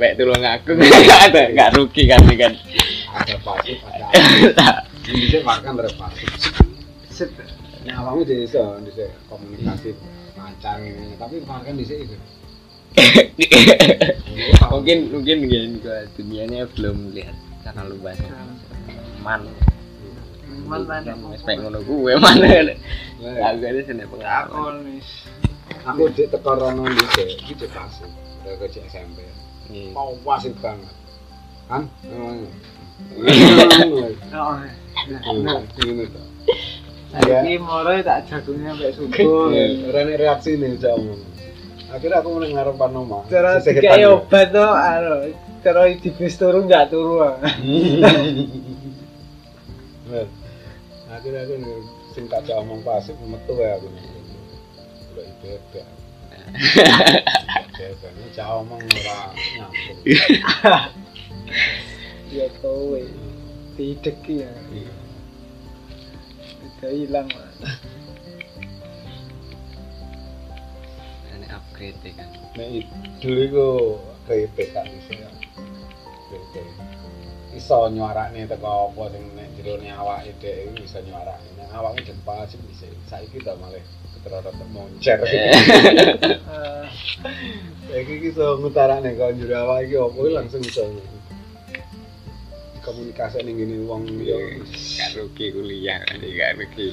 sampai tulung aku. Ada nggak rugi kan ini kan? Ada pasif ada. Bisa makan dari pasif. Set. Nah, awakmu di iso di komunikasi lancar ini, tapi makan di sini. mungkin mungkin gini gua dunianya belum lihat karena lu banyak man Man. Mana? wis pengen ngono gue mana aku ada sini Aku pengalaman aku di tekor rono di sini, gitu pasif. Dari kecil SMP. Iya. Mau pasif banget. Kan? Memang. Oh. Nah, ini tuh. Iki moro tak jagungnya sampai subuh. Rene reaksi nih jauh. Akhirnya aku mulai ngarepan oma. Cara depan. obat tuh anu, cara di bis turu nggak turu. ah. Akhirnya aku nih, sing tak jauh omong pasif metu ya aku. Udah ibebek. biasanya cah omong ora ya. Kowe tidak ya. Udah hilang ini upgrade kan nah itu itu kripe kan isinya kripe iso nyuara teko apa sing nek jero awak ide iki iso nyuara nek awak sing bisa saiki ta malah keterorot moncer. Saiki iki iso ngutarane kok jero awake iki opo langsung iso. Komunikasi ning ngene wong yo. gak rugi kuliah kan gak rugi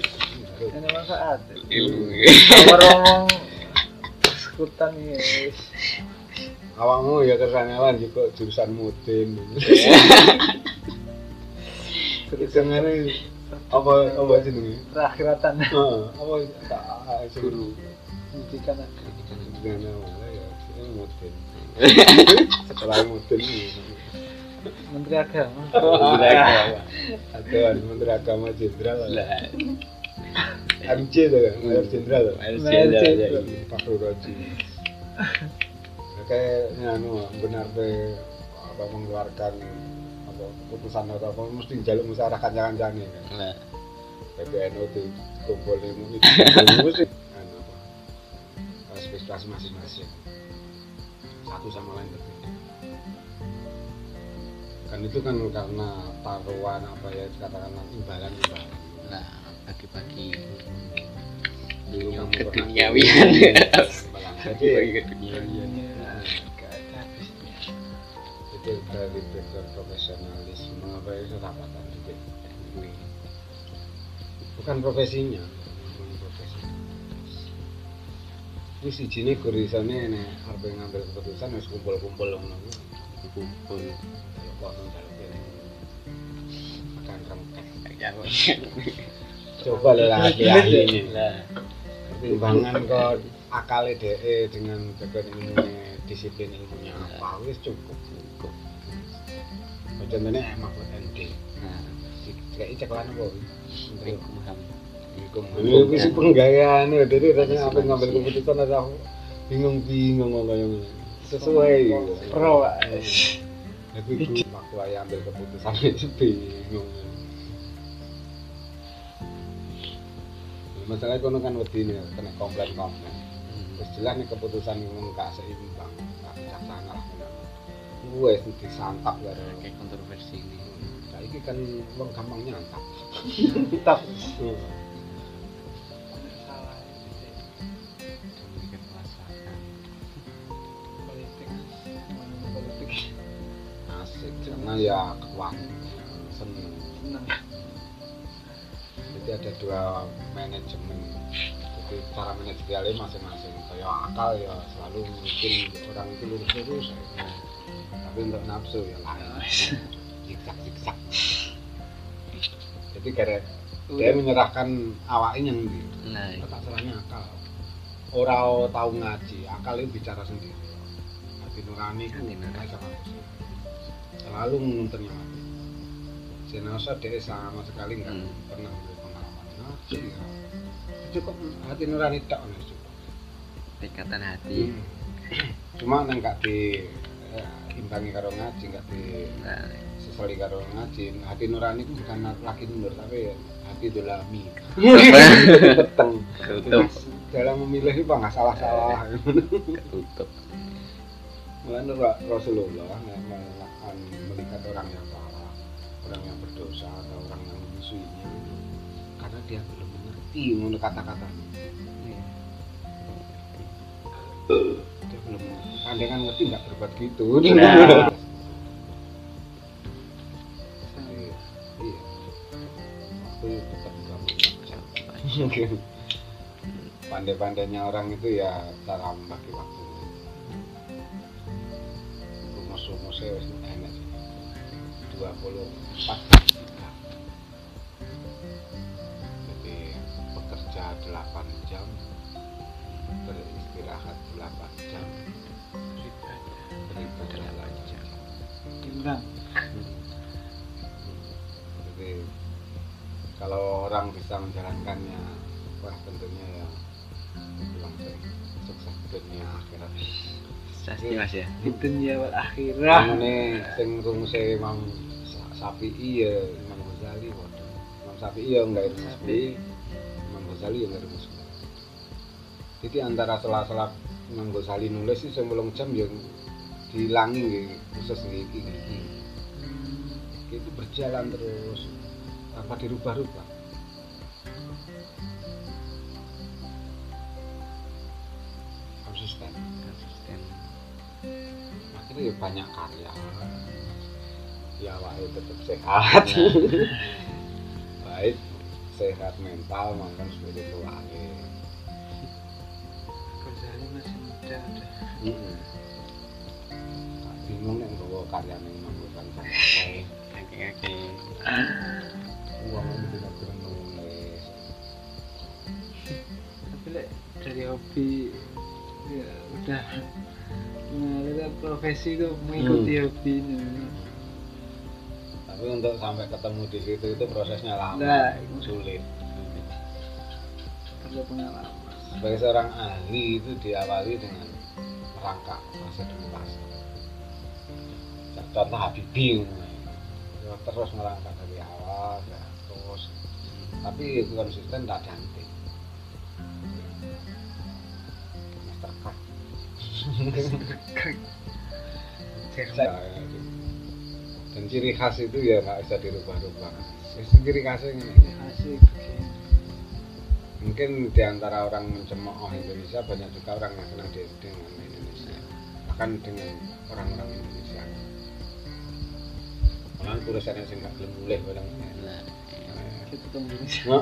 Ini manfaat. ilmu Nomor ngomong skutan ya. Awakmu ya kersane lan juga jurusan mudin. Jenenge apa apa jenenge? Terakhiratan Heeh, apa tak guru pendidikan agama. dengan awalnya ya ini mudin. Setelah mudin ini Menteri Agama. ada Menteri Agama Jenderal lah MC tuh kan, Mayor Jenderal Mayor jenderal ya. Fakhrul Raji. Kayak anu benar be apa mengeluarkan keputusan atau apa mesti jalur masyarakat jangan jangan kan. nah PBNU itu kumpul ilmu itu mesti anu apa? Spesifikasi masing-masing. Satu sama lain berbeda kan itu kan karena taruhan apa ya katakanlah imbalan imbalan nah bagi-bagi. Memang pernah keduniawian. Imbalan. bagi jadi keduniawian dari background profesionalisme apa itu rapatan juga bukan profesinya bukan profesinya ini si Jini kurisane nih harus ngambil keputusan harus kumpul-kumpul ngono kumpul kalau kono kalau kene makan rengket yang coba lah ahli ini lah pertimbangan kok akal DE dengan background ilmunya disiplin ilmunya apa wis cukup contohnya emak ND nah kayak ceklan apa Waalaikumsalam. Itu sih penggayaan ya, jadi rasanya apa ngambil keputusan ada bingung-bingung ngomong kayak gini. sesuai. Pro. Tapi itu waktu ayah ambil keputusan itu bingung. Masalahnya kono kan wedi nih, kena komplain-komplain. Terus jelas nih keputusan yang gak seimbang, gak bijaksana lah. Wes disantap ya. kayak kontroversi ini Saiki kan wong gampang nyantap. Politik. Asik, karena ya kuat, seneng. Senang. Jadi ada dua manajemen. Jadi cara manajerialnya masing-masing. Kayak akal ya selalu mungkin orang itu lurus-lurus. ya. Tapi untuk nafsu ya lain. Zigzag-zigzag. Jadi karena dia menyerahkan awaknya yang di nah tak serahnya akal. Orang tahu ngaji, akal itu bicara sendiri. Hati nurani itu bagus. Selalu menuntun yang hati. Jenasa dia sama sekali nggak Hmm. pernah punya pengalaman ngaji. Ya. Cukup hati nurani tak cukup. tingkatan hati Hmm. Cuma neng nggak di eh, imbangi karo ngaji, nggak di sesali karo ngaji. Hati nurani itu bukan laki nur tapi hati dolami. Peteng. ketutup dalam memilih itu nggak salah-salah ketutup Mulanya Ra- Rasulullah me- me- akan melihat orang yang salah, orang yang berdosa atau orang yang memusuhinya karena dia belum mengerti menurut kata-katanya. Iya. Dia belum kan ngerti nggak berbuat gitu. Nah. Iya. Iya. Mengerti. Pandai-pandainya orang itu ya cara membagi waktu. Rumus-rumusnya enak sih. 24 jam. Jadi bekerja 8 jam, beristirahat 8 jam, beribadah 8 jam. timbang Jadi kalau orang bisa menjalankannya, wah tentunya ya langsung sukses dunia akhirat. Pasti mas ya. di dunia wal akhirah Ini sing rumuse Imam Sa- Syafi'i ya Imam Ghazali waduh. Imam Syafi'i ya enggak rumus. Imam Ghazali ya enggak rumus Jadi antara sela-sela Imam Ghazali nulis sih sebelum jam yang dilangi nggih, khusus iki. Itu berjalan terus tanpa dirubah-rubah. Konsisten. Konsisten. akhirnya ya banyak karya ya awake tetap sehat baik sehat mental maupun spiritual Heeh. bingung nek nggawa karya ning manggokan sampai Kaki-kaki. uang itu tidak nulis tapi lek dari hobi ya udah mengalir profesi itu mengikuti hobi ini tapi untuk sampai ketemu di situ itu prosesnya lama Nah, sulit perlu pengalaman sebagai seorang ahli itu diawali dengan fase demi fase contoh Habibie ya, terus merangkak dari awal ya, terus. Tapi konsisten tak ganti. Mastercard Jerman dan ciri khas itu ya nggak bisa dirubah-rubah. Ciri khasnya ini. Mungkin di antara orang mencemooh Indonesia banyak juga orang yang senang dengan Bahkan dengan orang-orang Indonesia. Malah tulisannya sih nggak belum boleh barang Nah, kita ketemu Indonesia.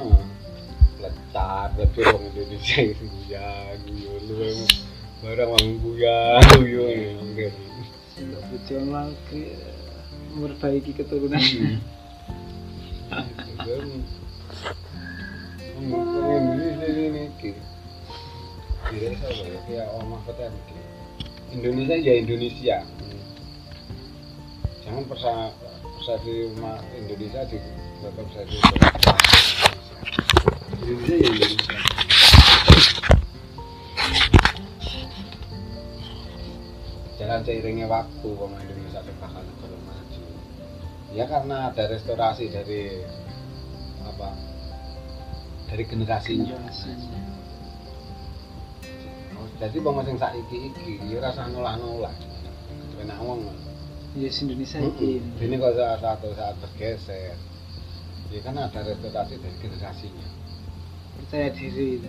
lecat lebih orang Indonesia itu guya guyo lu emang barang orang guya guyo lagi memperbaiki keturunan. Indonesia ini ki tidak apa ya? Kayak oh mahkota ki Indonesia ya Indonesia. Jangan persa persepsi ma- Indonesia di persepsi Indonesia. Ya Indonesia. Jalan seiringnya waktu pemain Indonesia itu bakal terus maju. Ya karena ada restorasi dari apa dari generasinya. Oh, jadi pemain sing saiki iki ya rasa nolah-nolah enak wong. Ya Indonesia ini ini saat satu saat bergeser. Ya kan ada restorasi dari generasinya. Percaya diri.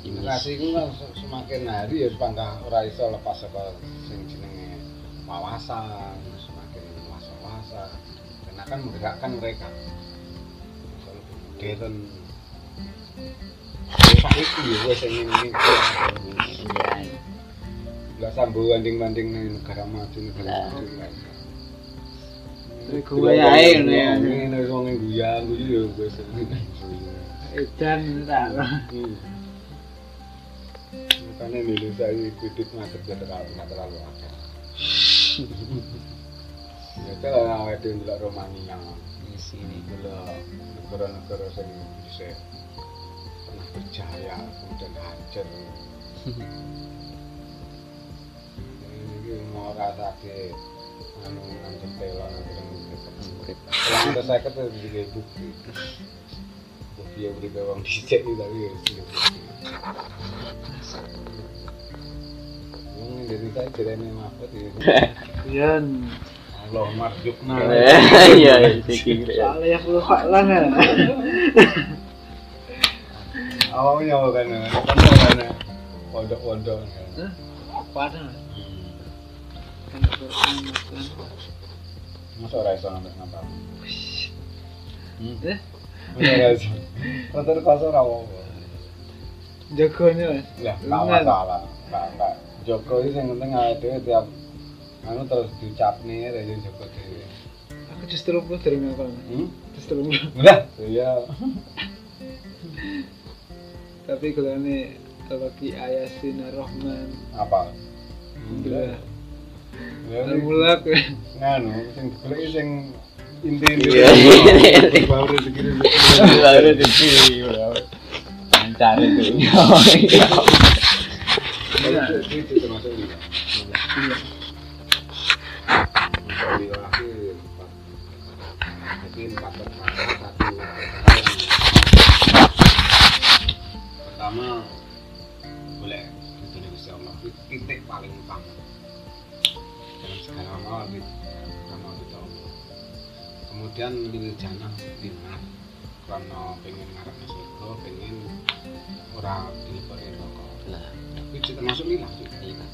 Generasi itu kan se- semakin hari ya sepangkah ora iso lepas saka sing jenenge wawasan semakin luas wawasan dan akan menggerakkan mereka. Modern saiki ya wis sing ngene iki Lah sambo banding-banding ning negara maju negara maju kan. Gue ya, ngono ya. Ngene wong guya guyu ya wis. edan tak Hmm. Makanya Indonesia ini kredit macet gak terlalu nggak terlalu ada. Ya kalau awet itu ndelok Romania, di sini ndelok negara-negara bisa pernah berjaya kemudian hancur. Ini mau rasa ke anu ngancem telo nanti kan murid Kalau ada saya kata juga bukti. Bukti yang beri bawang dicek itu tapi ya sudah bukti. Yang saya direne Mahfud ya. Yan. Allah marjukna. Iya, iki. Soalnya ya perlu faklan ya. Awalnya apa kan? Pondok-pondok kan. Hah? Padahal. Kan Quran Quran. Masa ora iso ngambil ngapal. Hmm. Eh? Ora iso. Motor kosong ora apa. Jagonya mas. Lah, Lu enggak nggak- masalah. Enggak, enggak. Joko iki sing penting awake dhewe tiap anu terus diucapne ya Joko dhewe. Aku justru pun dari ngapal mas. Hmm? Justru pun. Udah, iya. Tapi kalau ini kalau Ki Ayasin Ar-Rahman. Apa? Alhamdulillah. Ya, Al-Mulak. nganu sing golek sing inti-inti. Iya, iya. Baru segini. Baru iki. Lancar itu. Itu itu termasuk Pertama boleh itu Gusti Allah titik paling utama dalam segala amal di amal itu Allah. Kemudian lil jannah dinar karena pengen ngarep surga, pengen ora dilebari neraka. Lah, Itu termasuk lillah juga. iya.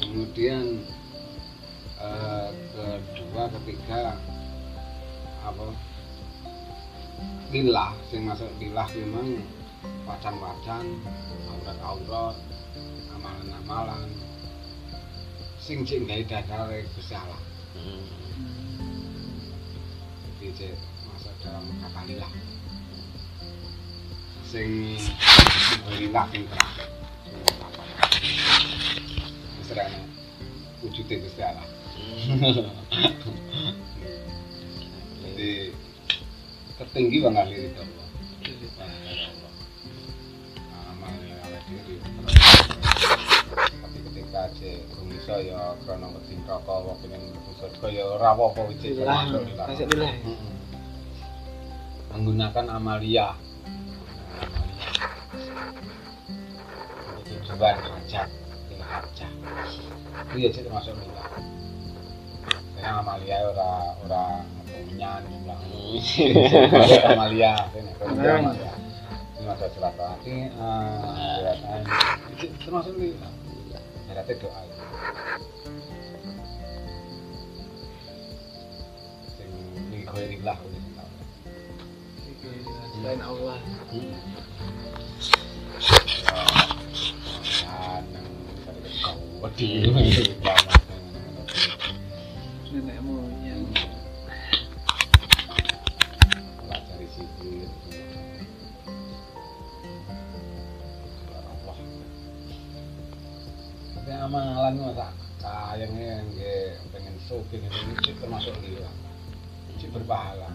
kemudian eh, kedua ketiga apa lillah sing masuk lillah memang wacan-wacan aurat-aurat amalan-amalan. Sing sing gawe dasar Gusti Allah. Hmm. jadi cek masuk dalam kata lillah sing lillah sing papat serana wujudnya Gusti Allah. Jadi tertinggi bang ahli itu ketika cek rumiso ya krono wedi rokok apa pengen mlebu surga ya ora apa-apa wis. Mm-mm. menggunakan amalia. Untuk tujuan hajat hajat itu ya termasuk lillah saya amalia ora ora ngenyan jumlah amalia ini amalia. Ini masa silaturahmi ah ya kan itu termasuk lillah berarti doa sing ligo lillah Selain Allah. Nenek moyang. Amalan masa kayaknya nggih pengen sugih ini cik termasuk dia cik berpahala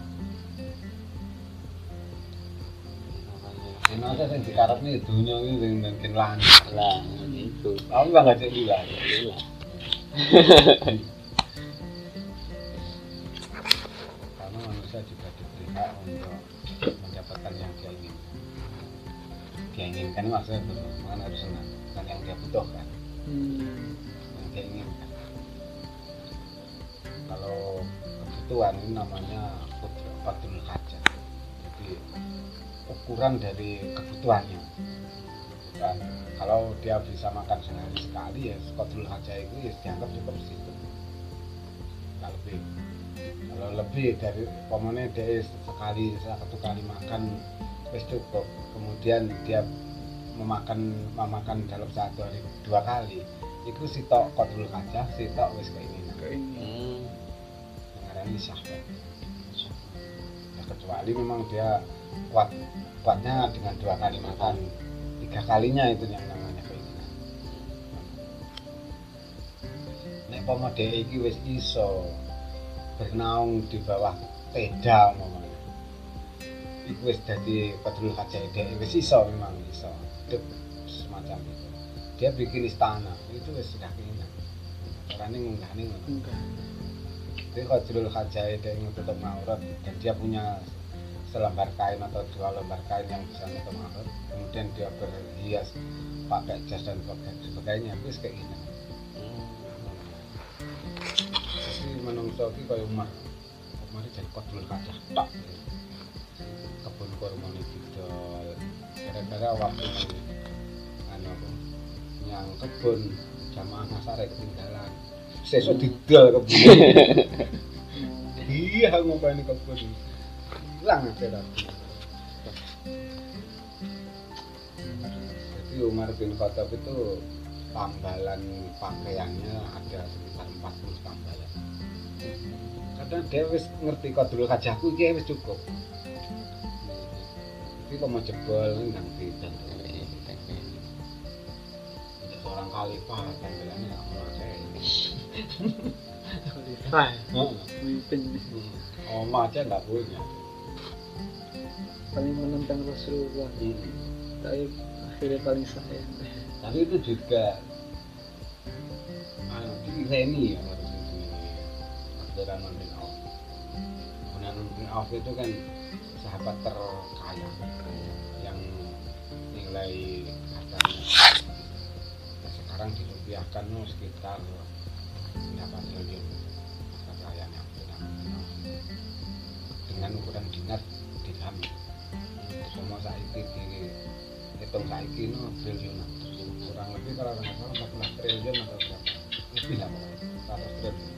Ini ada yang dikarep nih dunia ini yang mungkin lancar Lah, itu. Aku nggak ngajak dia Iya. karena manusia juga diberi hak untuk mendapatkan yang dia inginkan dia inginkan maksudnya bukan harus senang bukan yang dia butuhkan Hmm. Inginkan kalau kebutuhan ini namanya fatul hajat jadi ukuran dari kebutuhannya. Bukan kalau dia bisa makan sehari sekali ya fatul hajat itu ya dianggap cukup situ nggak lebih kalau lebih dari pomone dia sekali satu kali makan wis cukup. Kemudian dia memakan memakan dalam satu hari dua kali itu sitok kodrul kaca sitok wis keinginan ini. Hmm. ngarani syahwat ya, kecuali memang dia kuat kuatnya dengan dua kali makan tiga kalinya itu yang namanya keinginan. Nek pomo dhek iki wis iso bernaung di bawah tenda umpamanya. Iku wis dadi pedul kaca dhek wis iso memang iso. Semacam itu dia bikin istana itu wis sudah keinginan caranya ngunggahnya ngono Enggak. jadi Qadrul Khajai dia ingin tutup aurat dan dia punya selembar kain atau dua lembar kain yang bisa nutup aurat kemudian dia berhias pakai jas dan pakai sebagainya itu kayak gini menungso ki kaya Umar. Umar jadi kodul kacah tok. Kebun kurma ini didol. Gara-gara waktu anu yang kebun jamaah nasare ketinggalan. Sesuk didol kebun. Iya ngopeni kebun. Hilang aja tadi. Jadi Umar bin Khattab itu tambalan pakaiannya ada sekitar 40 tambalan. Kadang dia wis ngerti kodul kajahku iki wis cukup. Tapi kalau mau jebol nang dan seorang khalifah tampilannya nggak Khalifah Heeh. pemimpin Oma aja nggak punya. paling menentang Rasulullah. Hmm. tapi akhirnya paling sayang. Tapi itu juga anu, ya harus ini Abdurrahman bin Auf. Abdurrahman bin Auf itu kan sahabat terkaya yang nilai hartanya sekarang dirupiahkan no, sekitar berapa triliun. Kekayaannya dengan ukuran dinar dirham. Semua saiki di hitung saiki no triliunan kurang lebih kalau nggak salah 14 triliun atau berapa. Lebih lah pokoknya 100 triliun.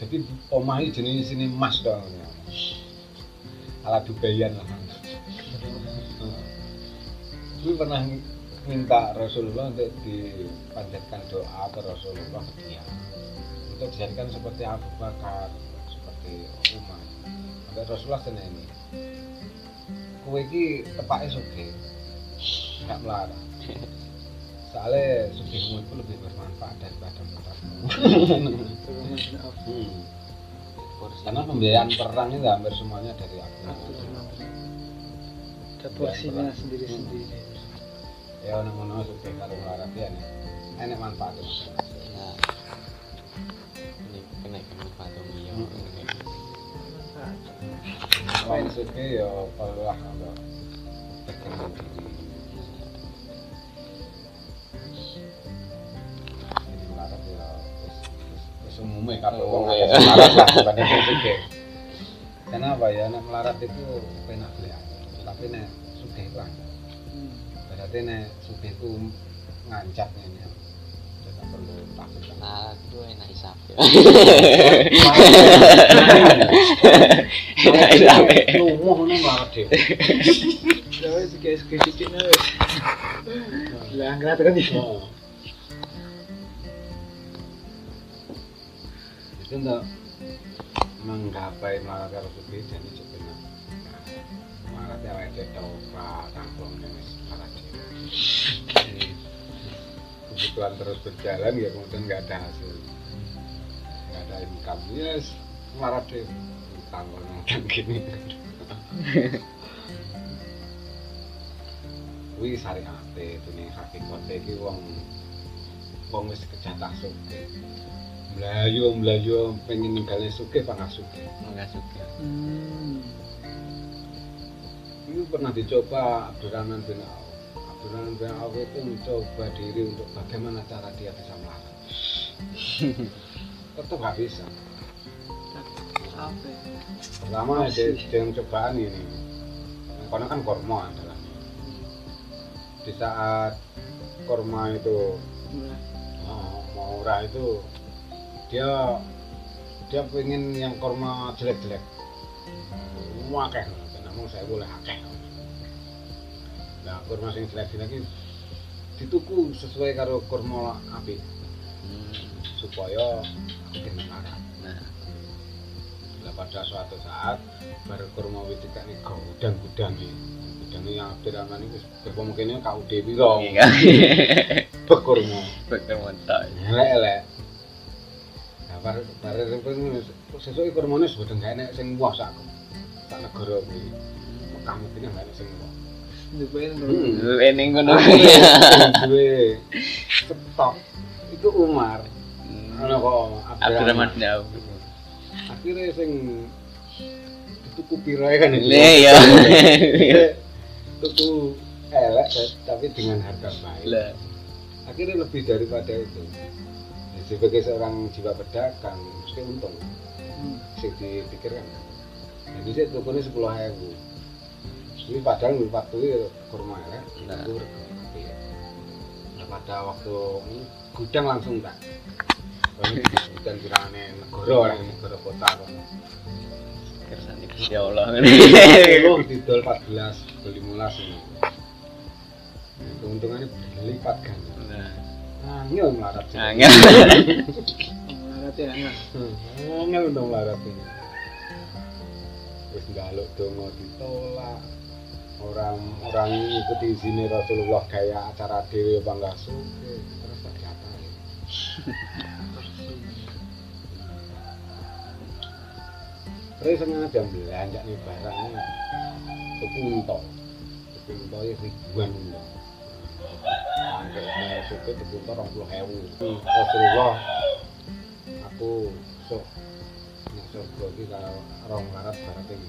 Jadi omahi jenis ini emas dong ya. ala Dubayan lah. Gue pernah minta Rasulullah untuk dipanjatkan doa ke Rasulullah dia. Untuk dijadikan seperti Abu Bakar seperti Umar. Sampai Rasulullah seneng ini kue iki tepake sugih gak melarang soalnya sugihmu itu lebih bermanfaat daripada Auf hmm. karena pembiayaan perang itu hampir semuanya dari aku. Ada porsinya sendiri-sendiri ya ngono sugih karo melarat ya nih enak manfaatnya Ya. Ini kena kena patung dia. selain sugih ya perlulah kalau berkembang diri jadi melarat ya wis wis- wis umumnya kabeh wong akeh ya. melarat lah dibanding sing sugih kenapa ya nek melarat itu penak beli tapi nek itu angel. Hmm. Sugih itu ngancap ini ya tidak perlu takut Nah, itu enak hisap ya. Enak hisap. Lumuh ngono melarat dhewe. Ya wis suka-suka dikit nah wis. Lah angkat kan iki. Oh. Itu untuk menggapai melarat karo sugih jadi ya wae toprak kampung wis melarat dhewe. Jadi, kebutuhan terus berjalan ya kemudian nggak ada hasil. Nggak ada income. Ya yes, melarat dhewe utang utang gini. Kuwi syariate dene hakikate iki wong wong wis kejatah sugih mlayu mlayu pengen ninggalin sugih pangah sugih Enggak suka. Hmm. ini pernah dicoba Abdurrahman bin Auf Bin Auf itu mencoba diri untuk bagaimana cara dia bisa melarat tetap nggak bisa. Ya? pertama dia yang cobaan ini. Karena kan korma adalah. Di saat korma itu oh, mau murah itu dia dia pengen yang korma jelek-jelek. Akeh. Namun saya boleh akeh nah kurma sing jelek lagi dituku sesuai karo kurma api. Hmm. supaya aku kena marah. Nah, Lah pada suatu saat baru kurma witika nih gudang gudang nih gudang yang Abdurrahman itu berpemungkinnya kau dewi iya. bekurma. Pakai montak. elek elek nah baru baru sesuai kurmanya sebetulnya enak sing wah sak sak negara Mekah Madinah nggak enak sing wah Hmm. Lu ening ngono. Sing duwe stok itu Umar. Ana kok Abdurrahman. Bin Auf. akhirnya sing dituku piro ae kan itu. Iya, iya. tuku elek tapi dengan harga baik. Lah, akhirnya lebih daripada itu. Ya sebagai seorang jiwa pedagang mesti untung. Hmm. sih dipikirkan. Jadi saya tukunya sepuluh ribu ini padahal di waktu itu kurma ya. Nah. itu ya nah, pada waktu ini gudang langsung tak ini disebutkan kirane negara yang negara kota kok kersane Gusti Allah. Solo didol 14 15 ini. Nah, keuntungannya berlipat ganda nah. Angel melarat sih. angel. Melarat ya, angel. Hmm, angel untuk melarat ini. Terus ngaluk dongo ditolak orang orang ikuti sini Rasulullah kayak acara dewi bangga suke terus tak diapain terus sengaja belanja nih barang ini sepunto sepunto ya ribuan. Nih sampai saya suke sepunto orang puluh hewu Rasulullah aku sok surga iki kalau rong larat barat ini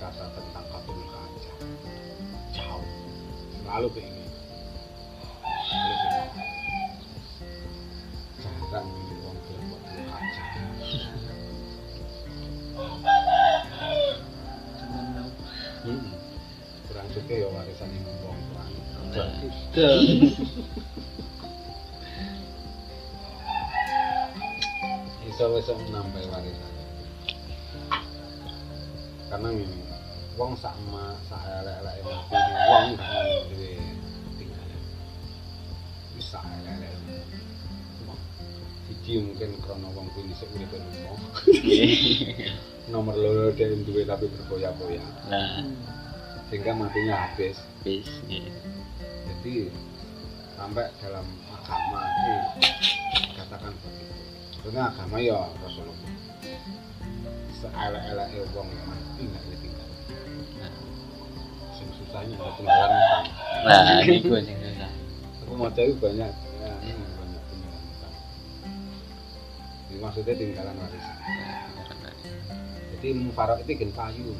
berkata tentang kabel kaca. Jauh. Selalu pengen jarang ini kabel kaca Cuman mau Hmm. kurang suka ya warisan yang wong tuane nah itu. iso wis nambah warisan. Karena ini wong sak ma sak elek-elek mati wong gak duwe tinggalan wis sak elek-elek. Siji mungkin karena wong kuwi sik urip nomo nomor loro dia duwe tapi berboya-boya nah. Sehingga matinya habis. Bis nggih. jadi sampai dalam agama ini katakan begitu. Karena agama ya Rasulullah. Seelek-elek wong mati nggak ditinggal sing susahnya tinggalan utang nah niku sing susah. Aku mau cari banyak. Ya, banyak utang Jadi maksudnya tinggalan warisan jadi ilmu farok itu gen payu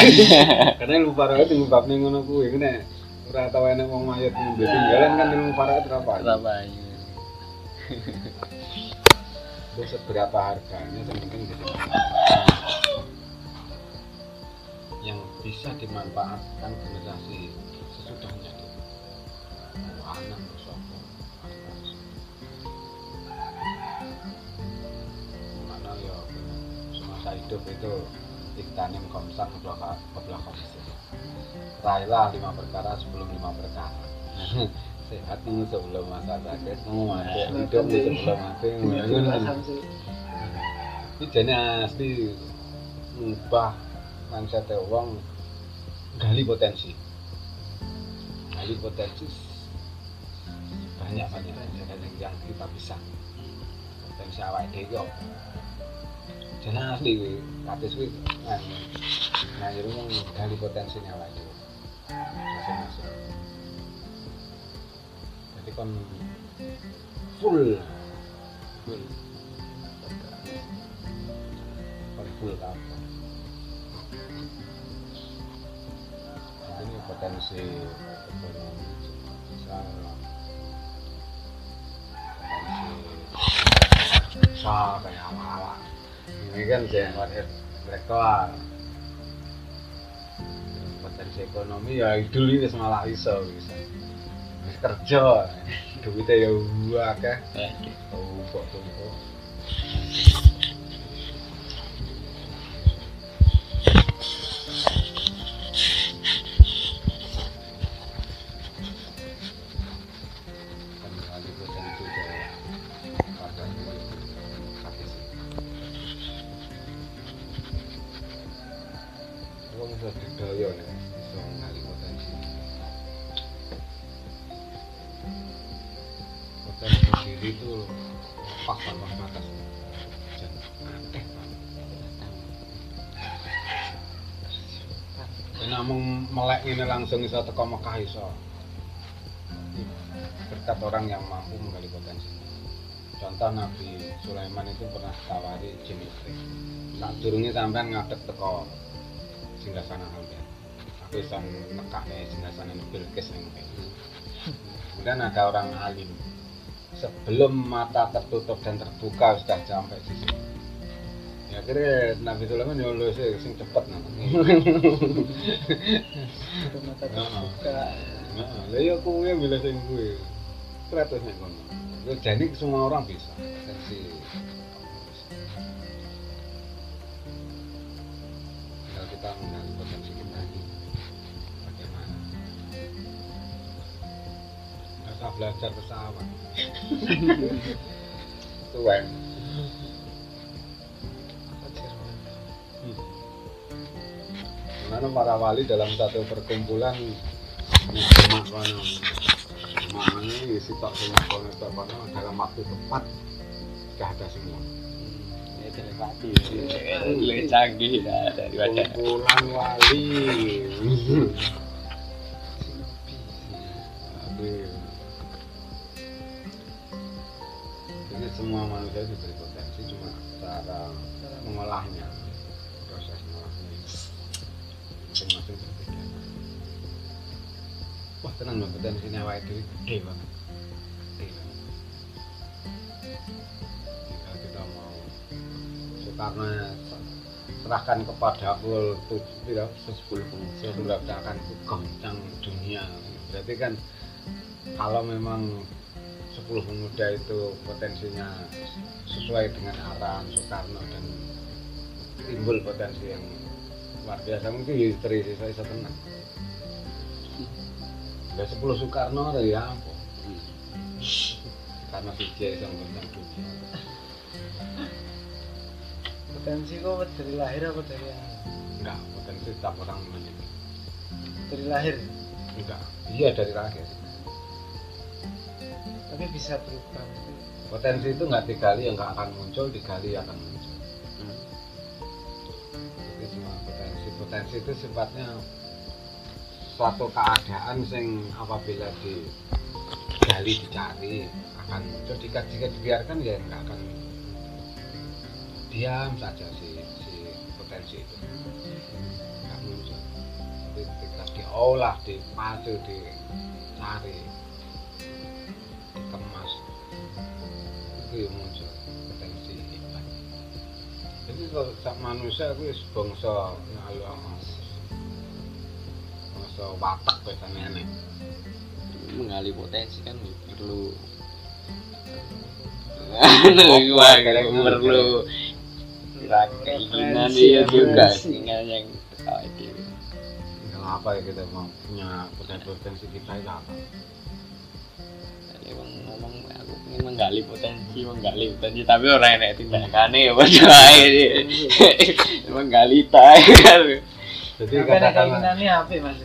karena ilmu farok itu ngubahnya ngono kuwi ngene. Ora tau enek wong mayat ngombe tinggalan kan ilmu farok itu apa apa ayu itu seberapa harganya yang penting jadi yang bisa dimanfaatkan generasi sesudahnya. Anak mana ya? Semasa hidup itu iktanim komsak ke belakang ke belakang Railah lima perkara sebelum lima perkara. Sehatmu sebelum masa sakitmu mati hidupmu sebelum mati ini. Jadi asli ngubah mindset wong gali potensi. Gali potensi banyak banyak yang, kita bisa. Potensi dewi apa jadi asli kuwi kan ngajar wong gali potensinya awal dewi masing-masing jadi kon full full. Full apa ini potensi ekonomi sosial potensi usaha kayak awal ini kan saya intelektual potensi ekonomi ya idul ini wis malah iso bisa kerja duitnya ya akeh tumpuk bisa teko Mekah iso berkat orang yang mampu menggali potensi. Contoh Nabi Sulaiman itu pernah ditawari jin istri saat durungnya sampean ngadep teko singgah sana sampean aku bisa nekaknya singgah sana Bilqis yang kemudian ada orang alim. Sebelum mata tertutup dan terbuka sudah sampai di sini ya kira Nabi Sulaiman Allah sih sing cepet mata Heeh. terbuka Nah, lah ya aku ya bila sing kuwi. Kreatif nek kono. Ya jadi semua orang bisa. Versi Tinggal kita mengenali potensi kita ini bagaimana. Nggak usah belajar pesawat. Tuan. Mana para wali dalam satu perkumpulan Mak kono Makanya isi tak semua kono tak kono dalam waktu tepat Sudah ada semua. Ya telepati. Lebih canggih lah daripada Kumpulan wali. Jadi semua manusia diberi potensi awak itu gede banget gede banget jika kita mau Soekarno serahkan kepada tujuh tidak sepuluh sudah akan goncang dunia. Berarti kan kalau memang 10 pemuda itu potensinya sesuai dengan arahan Soekarno dan timbul potensi yang luar biasa mungkin istri saya tenang ada 10 Soekarno ada ya ampun. Karena biji yang tentang biji potensi kok dari lahir apa dari enggak potensi setiap orang memiliki dari lahir? Enggak iya dari lahir. Tapi bisa berubah. Potensi itu nggak digali yang nggak akan muncul digali akan muncul. Jadi semua potensi. Potensi itu sifatnya suatu keadaan sing apabila digali dicari akan muncul jika jika dibiarkan ya nggak akan diam saja si si potensi itu. Nggak muncul. Tapi ketika diolah dipacu dicari dikemas itu yang muncul potensi hebat jadi kalau manusia itu bangsa ngalu bangsa watak biasanya nih mengali potensi kan perlu. Kira-kira? perlu. keinginan dia juga referensi. keinginan yang itu. Kalau apa ya kita mau punya potensi potensi kita itu apa? Emang ngomong aku ingin menggali potensi menggali potensi tapi orang yang tindakannya ya bocah ini menggali tay kan. Jadi apa yang katakanlah keinginannya apa mas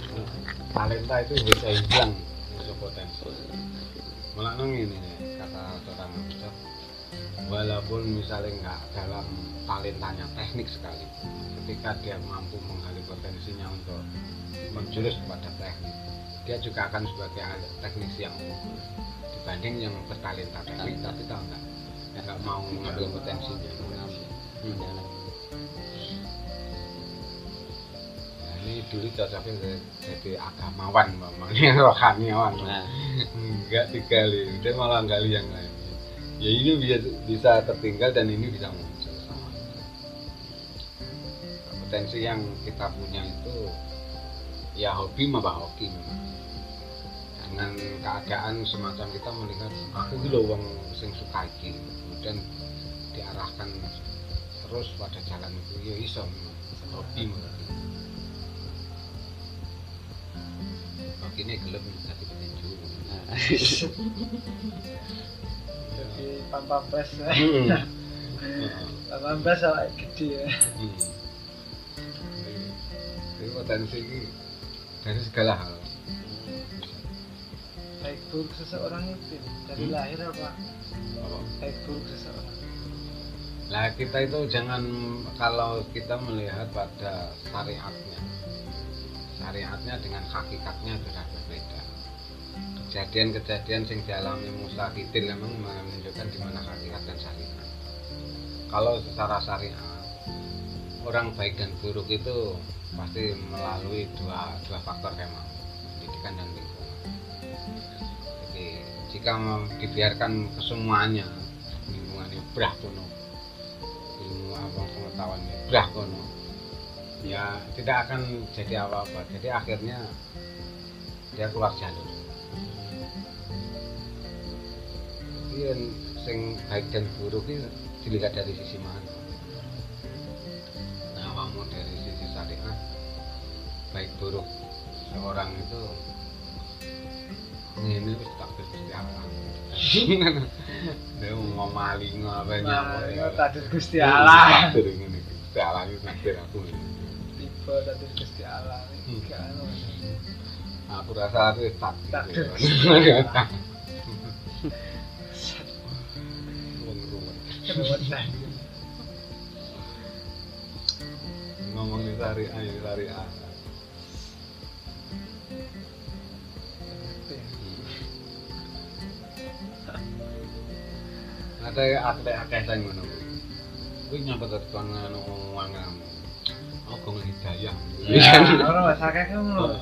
talenta itu bisa hilang bisa potensi malah ini kata seorang Ustaz, walaupun misalnya nggak dalam talentanya teknik sekali ketika dia mampu menggali potensinya untuk menjurus kepada teknik dia juga akan sebagai teknis yang unggul dibanding yang bertalenta teknik tapi tahu nggak? Nggak mau mengambil potensinya. Hmm. Ini dulu cocoknya jadi- agamawan mamanya rohaniawan. Nah. Enggak digali dia malah gali yang lain. Ya ini bisa, bisa tertinggal dan ini bisa muncul. Sama potensi yang kita punya itu ya hobi mah hoki memang dengan keadaan semacam kita melihat aku ini loh wong sing suka iki. Kemudian diarahkan terus pada jalan itu ya iso hobi mengerti hoki ini gelap jadi petinju nah. jadi pampapres Hmm. pampapres awak gede ya. Jadi potensi ini dari segala hal. baik buruk seseorang itu dari Hmm. lahir apa baik buruk seseorang Nah kita itu jangan kalau kita melihat pada syariatnya Syariatnya dengan hakikatnya sudah berbeda. Kejadian-kejadian yang dialami Musa Khidir memang menunjukkan di mana hakikat dan syariat. Kalau secara syariat Orang baik dan buruk itu pasti melalui dua, dua faktor memang Pendidikan dan lingkungan. Jadi jika dibiarkan kesemuanya lingkungan itu brah kuno ilmu apa pengetahuan brah kono ya tidak akan jadi apa-apa. Jadi akhirnya dia keluar jalur. Jadi yang sing baik dan buruk itu dilihat dari sisi mana? Nah kamu dari sisi syariat baik buruk seorang itu ini wis takdir Gusti Allah. Dia mau ngomali ngapain Nah, apa itu takdir Gusti Allah. Takdir ngene. Gusti Allah takdir aku. Gusti Allah Hmm. Anu. Aku rasa aku takdir. Takdir? Ngomongin sari ayo sari a. Ada akeh akeh sing ngono. Kuwi nyapa tekan ngono wangan. Aku ngidayah. Ya, orang bahasa kayak ngono.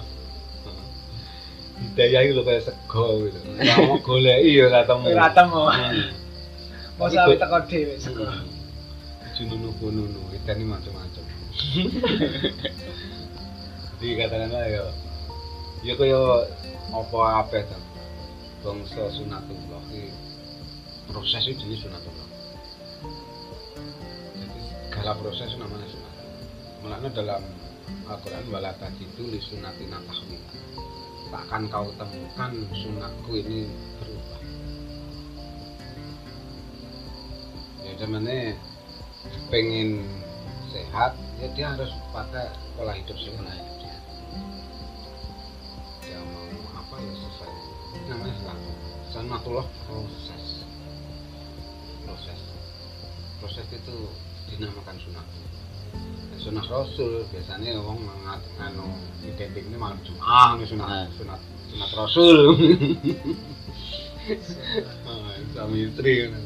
Hidayah itu kayak sego gitu. Kamu goleki ya ora temu. Ora temu. Hmm. Sampai kok- teko dhewe sego. Jununu kununu, ikan ini macam-macam. Jadi katakanlah ya, ya kaya apa apa itu, bangsa sunatullah ini proses itu jenis sunatullah. Jadi segala proses namanya sunatullah. Mulanya dalam Al-Quran wala tajidu li sunatina tahwila. Takkan kau temukan sunatku ini berubah. Ya zamannya pengen sehat ya dia harus pakai pola hidup sehat dia. Mau apa ya sesuai Ini namanya selalu sunatullah proses. Proses. Proses itu dinamakan sunat Dan sunat rasul biasanya orang mengat anu identik ini malam jumat ini sunat Ah. sunat sunat rasul. Suami istri kan.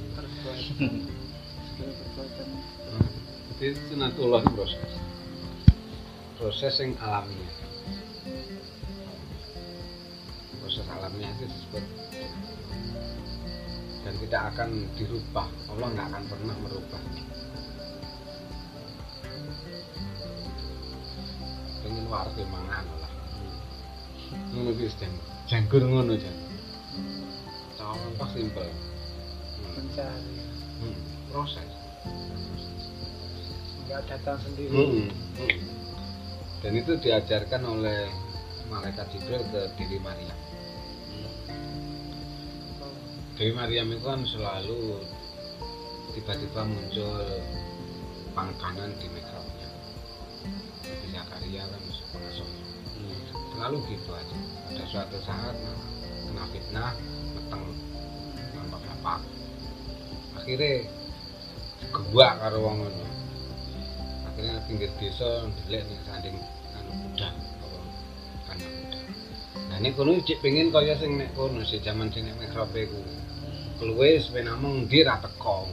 Jadi sunatullah proses. Proses yang alamiah. Proses alamiah itu disebut. Dan tidak akan dirubah. Allah nggak akan pernah merubah pengen warga mangan lah ngono wis jan janggur ngono jan contoh simpel Hmm. Mencari. Hmm, proses Enggak datang sendiri. Hmm, hmm. Dan itu diajarkan oleh malaikat Jibril ke Dewi Maryam. Oh, Dewi Maryam itu kan selalu tiba-tiba muncul pangkanan di mikrofnya. Selalu gitu aja. Ada suatu saat kena fitnah, meteng, nampak apa. Akhirnya gua karo wong ngono. Akhirnya pinggir desa ndelek ning sanding anu kuda apa kandang kuda. Nah nek kono cek pengen kaya sing nek kono sing jaman sing nek mikrobe ku. Keluwe sepena mung ndi ra teko.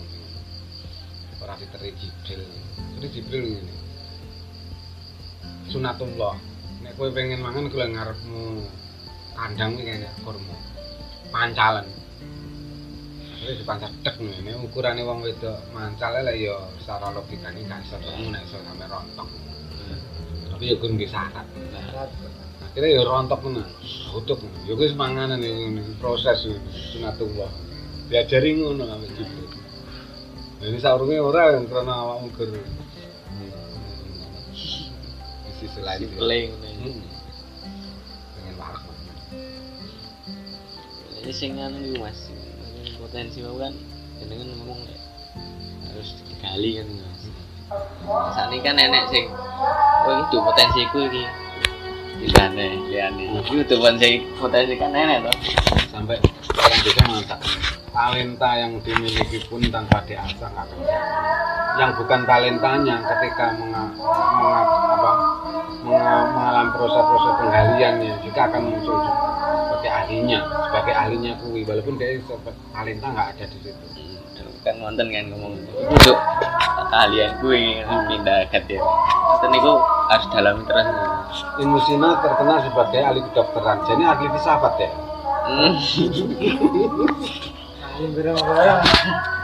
Ora diteri Jibril. Jadi Jibril ngene. Sunatullah. Nek kowe pengen mangan kuwi ngarepmu kandang iki kene kurma. Pancalan. Jadi dipancar dek nih, ukurannya wong wedok mancalnya lah ya secara logikanya gak iso nek iso sampe rontok. Tapi ya kurang syarat. syarat. Akhirnya ya rontok tenan, utuk. Ya kuwi manganan ini proses sunatullah. Diajari ngono kami. Nah, ini saurunge ora yang karena awakmu ger. Lain. dia. Simple. Hmm. Pengen warak banget. Jadi sing anu iku Mas. Ini Potensi mau kan jenengan ngomong lek harus digali kan Mas. Saat ini kan nenek sing oh itu potensiku iki. Liyane, liyane. Iki udah potensi potensi kan nenek toh. sampai orang desa mengatakan talenta yang dimiliki pun tanpa diasah akan yang bukan talentanya ketika menga- menga- apa, menga- mengalami proses-proses penggaliannya juga akan muncul sebagai ahlinya sebagai ahlinya kui walaupun dia talenta nggak ada di situ. Kan wonten kan ngomong. Untuk keahlian gue pindah ke dia itu niku harus dalami terus. Ilmu Sina terkenal sebagai ahli kedokteran. Jadi ahli filsafat ya? Hmm.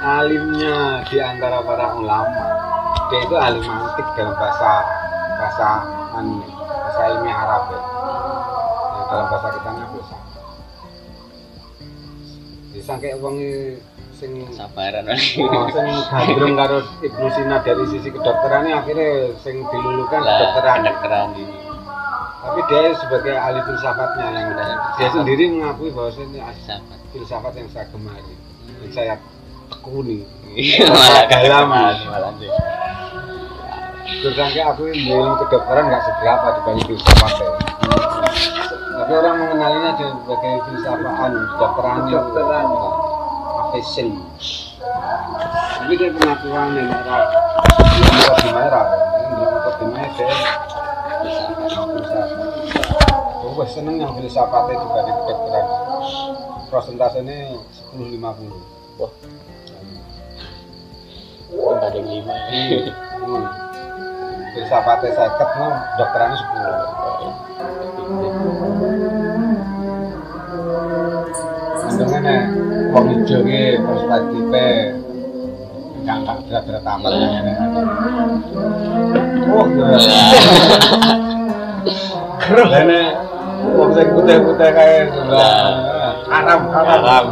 Alimnya di antara para ulama. Dia itu ahli mantik dalam bahasa bahasa anu bahasa ilmiah Arab ya. Nah, dalam bahasa kita nya filsafat bisa kayak wong sing sabaran oh, sing gandrung karo Ibnu Sina dari sisi kedokteran akhirnya sing dilulukan lah kedokteran. kedokteran ini. Tapi dia sebagai ahli filsafatnya yang dia sendiri mengakui bahwa ini sahabat filsafat. yang saya gemari. Yang saya tekuni. Malah dalam. kedalaman malah sampai aku ilmu kedokteran nggak seberapa dibanding filsafat ya. tapi orang mengenalinya sebagai filsafatan kedokteran Kedokteran. profession tapi dia pengakuan yang merah. Yang di merah yang di merah filsafat oh seneng yang filsafatnya dibanding kedokteran. Prosentasenya 10-50 wah. Banding lima Hmm. Filsafatnya seket, no, dokterannya sepuluh. Untungnya nih, wong hijau ki perspektifnya nggak nggak berat-berat amat ya. Oh, berat. Ini wong sing putih-putih haram, haram. haram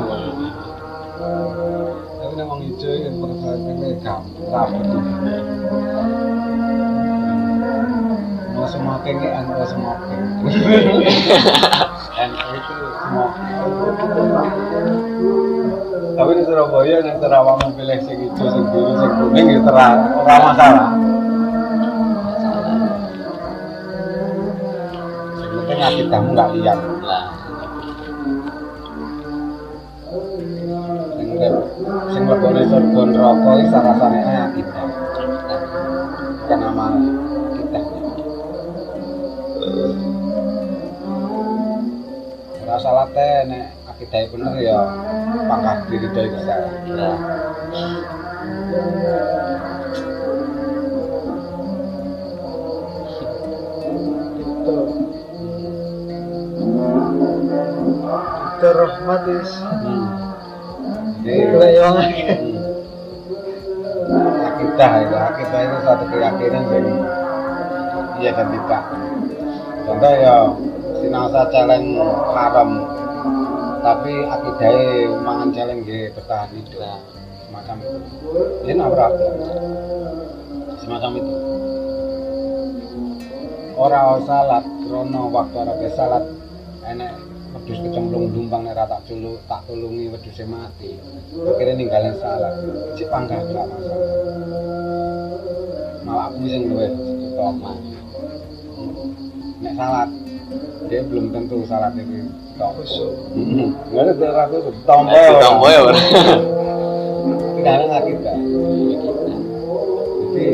Tapi nek wong hijau iki perspektifnya gampang. Semakin ki anu semakin. Dan itu. Tapi di Surabaya nek Terawang pilih sing hijau, sing biru, sing kuning ya terang, masalah. Yang penting akidahmu nggak liar. lah Sing sing lebone surga neraka iki sarasane akidah. Salah teh nek akidah bener ya pangkah diri dari bisa. lah itu itu rahmat is. Jadi Kelewang. Hmm. akidah itu akidah itu satu keyakinan yang iya dan tidak contoh ya sinasa celeng haram. Tapi akidahnya mangan celeng di bertahan hidup. Lah semacam itu. Ini nabrak. Semacam itu. Orang salat krono waktu orang salat. Enek wedhus kecemplung dumpang nek tak culuk tak tulungi wedhuse mati. Akhirnya ninggalin salat. Cek panggah gak masalah. Malah aku sing luwih utama nek salat dia belum tentu salat itu Khusyuk. nggak ada salat itu tombo tombo ya Bro. sekarang kita jadi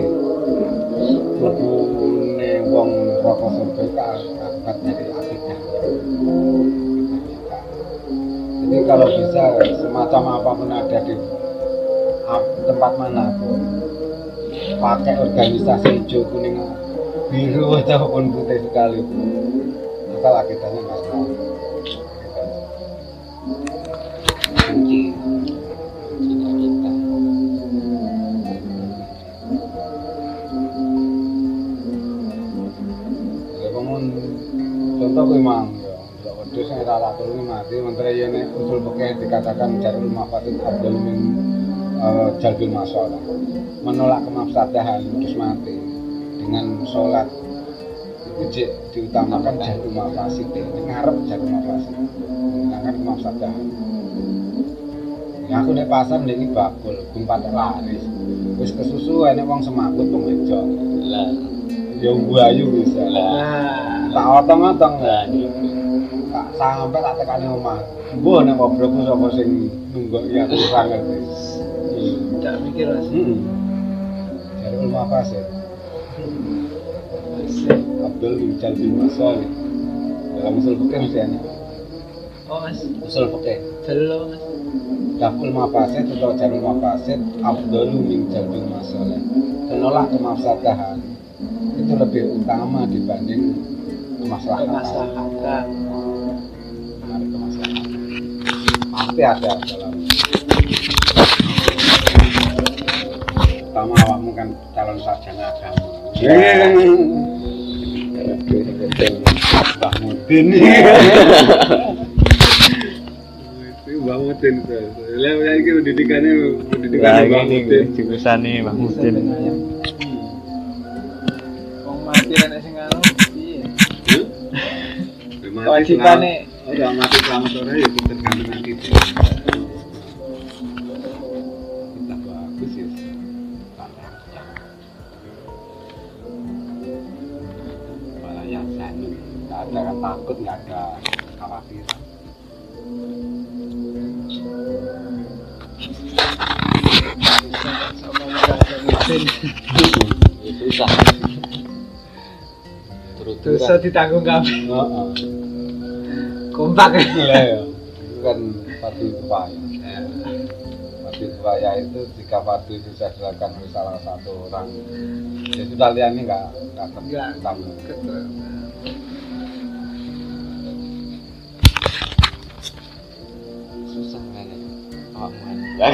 lebune wong rokok surga ka akibat dari akidah jadi kalau bisa semacam apa pun ada di tempat mana pun pakai organisasi hijau kuning biru ataupun putih sekalipun asal akidahnya Ya kamu contoh kuwi mang ya. Wedhus sing ora latur ini mati menteri yen usul pekeh dikatakan jarul mafasid abdul min eh, jalbil masalah. Menolak kemafsadahan terus mati dengan sholat Ijik diutamakan jalur mafasid ngarep jalur mafasid menghilangkan kemafsadahan Ya aku nek pasar nek iki bakul, gumpat laris. Wis kesusu enek wong semakut wedok. lah Ya mbayu bisa. lah nah tak otong-otong lah gitu tak sampai tak tekani omah. Mbok nek ngobrolku sapa sing nunggok ya aku. Hmm. Tak mikir. Hmm. Dari ulama apa Asik. Abdul bin Masal dalam usul fikih mesti ada. Oh mas, Usul fikih. belum mas. Daful mafasid atau jalur mafasid Abdul min jalbi masalah. Menolak kemafsadahan itu lebih utama dibanding kemaslahatan. Kemaslahatan. Menarik kemaslahatan. Pasti ada dalam Pertama awakmu kan calon sarjana agama. Mbah Mudin. Itu Mbah Mudin itu. Lah ya iki pendidikannya pendidikan Mbah Mudin. jurusannya Mahmudin. Wong mati kan sing anu. Iya. Kewajibane Udah mati selamat sore ya ganti takut, nggak ada khawatir. susah Dosa ditanggung. Heeh. Kompak. Lah ya, itu kan pati upaya. Pati upaya itu jika pati bisa dilakukan oleh salah satu orang, ya sudah liannya nggak nggak Nggak. tertanggung. Ya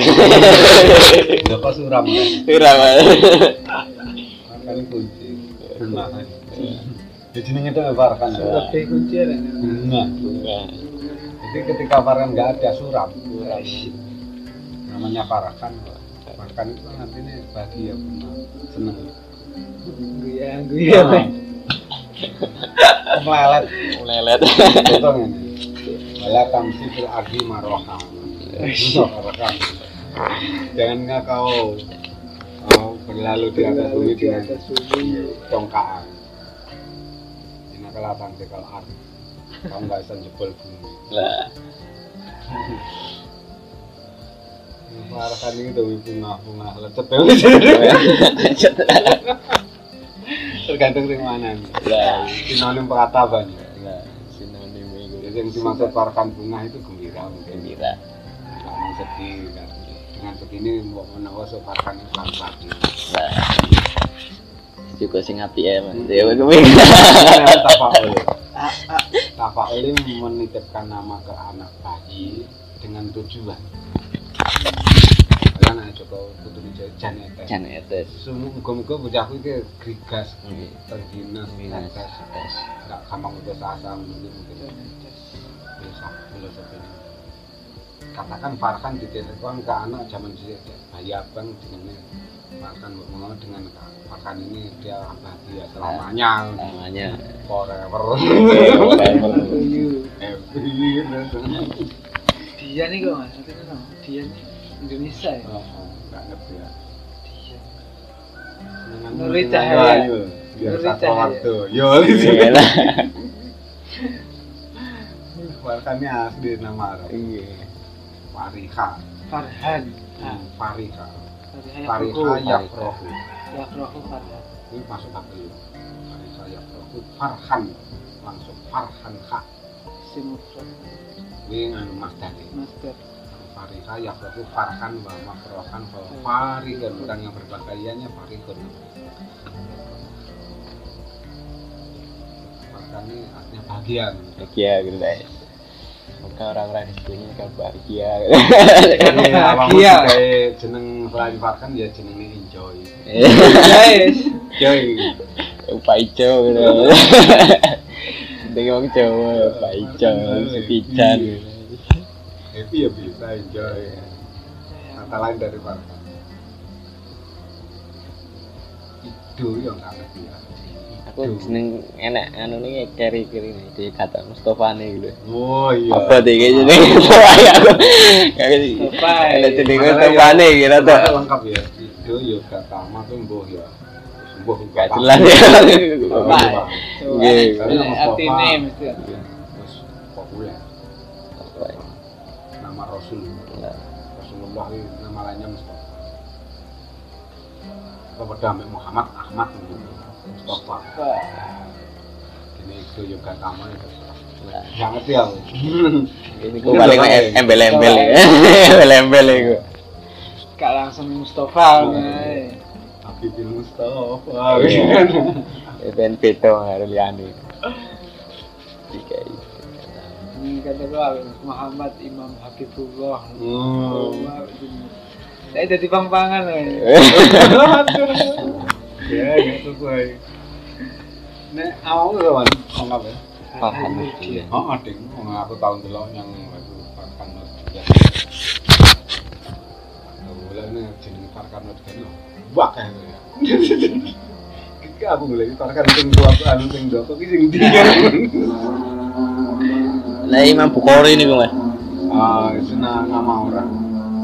kok suram kan? Ira Kan kunci. Bunga kan. Ya jenenge itu Farhan. Lebih kunci ya. Bunga. bunga Jadi ketika Farhan nggak ada suram. Namanya Farhan. Farhan itu kan artinya bahagia bunga. Seneng. Guya, guya. Nah. Melelet. melelet Contoh ini. Wala tamsi fil ardi maroha. Jangan kau kau berlalu di atas bumi di dengan atas bumi. congkaan. Ini adalah tamsi kal ardi. Kau nggak bisa jebol bumi. lah Maroha ini tuh bunga-bunga lecet Tergantung di mana nih. lah Sinonim perataban. lah sinonim itu Jadi yang dimaksud Farhan bunga itu gembira mungkin. gembira Dengan begini mau menawa lah juga sing api ya mas ya gue Tafaul. Ini menitipkan nama ke anak bayi dengan tujuan. Karena anak Joko Putri Janet. Jan etes Semua muka-muka bocahku itu grigas, Nggih. terginas, Minus. tetes, Tes. nggak gampang putus asa mungkin mungkin filosofi ini. Katakan Farhan dititipkan ke anak zaman dulu bayi abang dengan Farhan ngomong dengan Farhan ini dia bahagia selamanya. Namanya forever. Dia nih itu kan dia nih Indonesia ya. Oh, nggak ngerti ya. Nuri senengan Cahaya. biar satu waktu yo. Iya Farhan ini asli nama Arab. Iya Fariha Farhan. Ah, Fariha Farhan Fariha Yakrohu. Yakrohu Yakrohu Farhan. ini masuk apa dulu Fariha Yakrohu Farhan. Langsung Farhan Kha. Simufrad. ini anu mas dari Master. Fariha Yakrohu Farhan wa makrohan wa Farihun orang yang berpakaiannya Farihun Farhan ini artinya bahagia. Bahagia gitu guys maka orang-orang di sini kan bahagia. Bahagia. sebagai jeneng selain Farhan ya jenengnya enjoy. Guys. Enjoy. Pak Ijo. Gitu Dengan orang Jawa Pak Ijo Sepijan happy ya bisa enjoy. Kata lain dari Farhan itu yang nggak ngerti ya Aku seneng enak anu nih keri keri nih di kata Mustafa nih gitu. Oh iya. Apa deh kayaknya nih Mustafa ya. Aku kayak Mustafa, ada jadi Mustafa ya, nih gitu tuh. lengkap ya. Itu ya gak sama tuh mbuh ya. Mbuh gak jelas ya. Bapak. Iya. Arti name itu. terus populer Rasul. Nah, Rasulullah nama lainnya Mustafa. Ambek Muhammad Ahmad gitu. Mustafa ini itu juga kamu itu nggak ngerti aku Ini ku paling em- embel-embel ya. Embel-embel iku. Gak langsung Mustafa wae. Habibin Mustafa Iya. Ben beto karo liyane. Dikai. Ini kata gua Muhammad Imam Habibullah. Oh. Saya jadi pang-pangan ya gitu gue nek awakmu kawan anggap ya? Paham dia. oh ding wong aku tahun dulu yang aku Farkan Nurdian Mulai ini jeneng Farkan Nurdian lho Wah kayak gitu ya. Kiki aku mulai Farkan sing tua anu sing doko ki sing dia? Lah Imam Bukhari ini gue. Ah, itu na- nama orang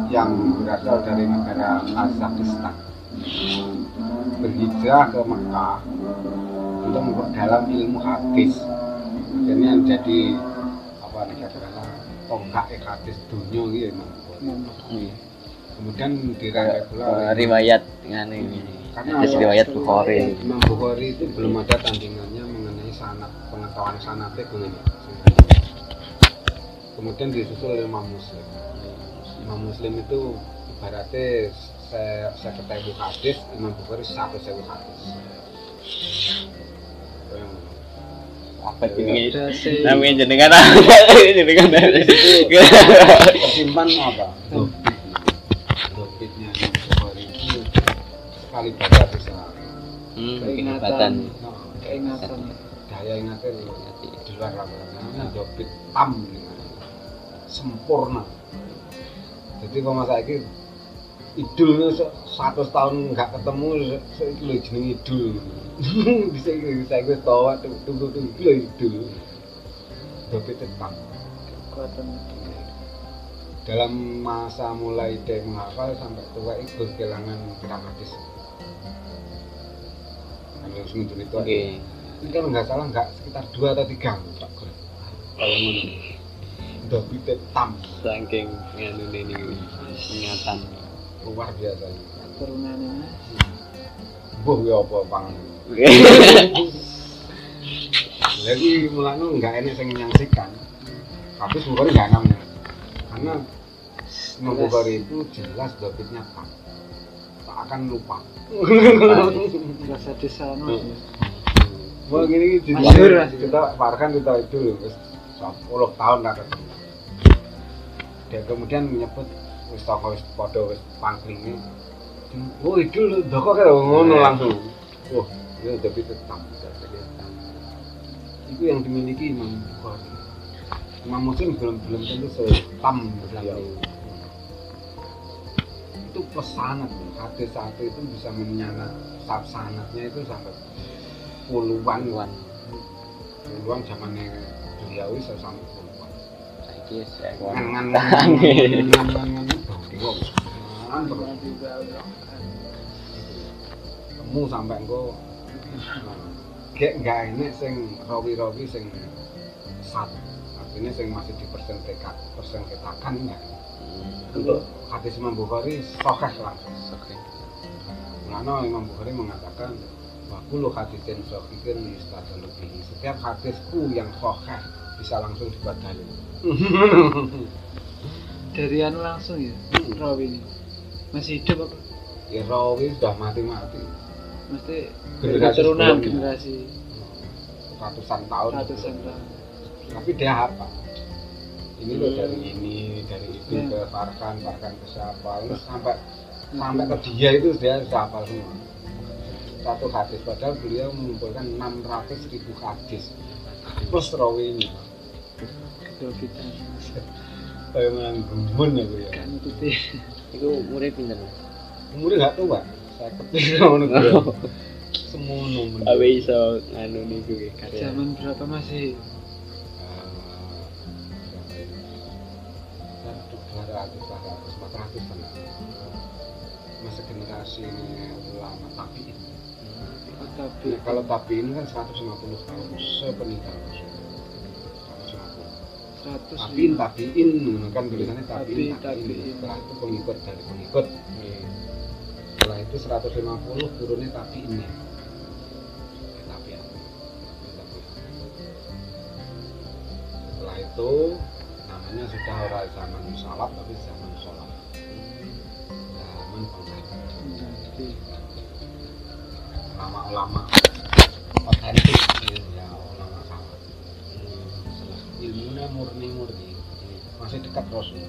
yang berasal dari negara Kazakhstan. Berhijrah ke Mekah untuk memperdalam ilmu hadis. Akhirnya jadi apa nih katakanlah tonggak hadis dunia gitu kemudian dirangkai pula oleh- riwayat dengan ini. Karena Hadis awal- riwayat Bukhari. Imam Bukhari itu belum ada tandingannya mengenai sanat pengetahuan sanatnya begini kemudian disusul oleh Imam Muslim. Imam Muslim itu ibaratnya saya saya ketemu hadis Imam Bukhari satu sewu hadis Apa si Namanya jenengan jenengan simpan apa? Itu sekali baca bisa. Hmm, kehebatan. nah, keingatan. daya ingatnya di luar nah, dobit tam sempurna. Jadi kalau masa ini idulnya se- satu tahun nggak ketemu itu lho jeneng idul. Bisa bisa gue tahu tunggu tunggu tunggu. Itu lho idul. Dobit tam Kekuatan. dalam masa mulai dia menghafal sampai tua itu kehilangan hadis kalau seminggu itu Oke. ini kalau nggak salah nggak sekitar dua atau tiga Pak kalau ngono udah bite tam Saking nganu ini ingatan. Luar biasa Turunannya. buh ya apa pang lagi mulanya nggak enak yang menyaksikan. Tapi Bukhari nggak namanya karena. Bukhari itu jelas dobitnya tam tak akan lupa. Rasa desa no. Wah gini gini kita parkan kita itu loh 10 tahun lah ketemu. Dan kemudian menyebut wis toko wis padha wis pangklinge. Oh itu lho doko karo ngono langsung. Wah, ini udah tetap. Itu yang dimiliki Imam Bukhari. Imam Muslim belum belum tentu setam beliau. Itu pesanat, hadis satu itu bisa menyana sanatnya itu sampai puluhan Wan. puluhan zamannya beliau itu sampai puluhan Saiki saya ngan Tahan. ngan ngan temu sampai engko. Gak nggak ini sing rawi-rawi sing satu artinya sing masih dipersengketakan persengketakan enggak untuk? hadis Imam Bukhari sokeh langsung Oke. Karena Imam Bukhari mengatakan Wakulu hadisin sohikin yustadal lebih Setiap hadisku yang sokeh bisa langsung dibadali Dari anu langsung ya. Rawi ini. Masih hidup apa? Ya rawi sudah mati-mati Mesti Generasi sebelumnya. generasi Ratusan tahun ratusan tahun. Tapi dia apa? Ini loh Hmm. dari ini, dari itu Ya. ke Farkan, Farkan ke siapa Terus sampai sampai ke dia itu dia hafal semua satu hadis padahal beliau mengumpulkan 600 ribu hadis plus rawinya Kalau kita kayak menggumun ya? Gue ya gak. Iku umure pinten? ngono semono men Awe iso niku karya. Zaman berapa masih ratus kan masa generasi ini ulama tapi oh, tapi? Kalau tapi ini kan 150 tahun sepeninggal. Rasul 150 100 tabiin tabiin kan tulisannya tabiin Tabi- tabiin. tabiin. setelah itu pengikut dari pengikut. Setelah itu 150 turunnya tabiinnya. Tabiin setelah itu namanya sudah orang zaman salaf tapi zaman sholat. Zaman Jadi, ulama-ulama. Otentik murni-murni. Masih dekat Rasul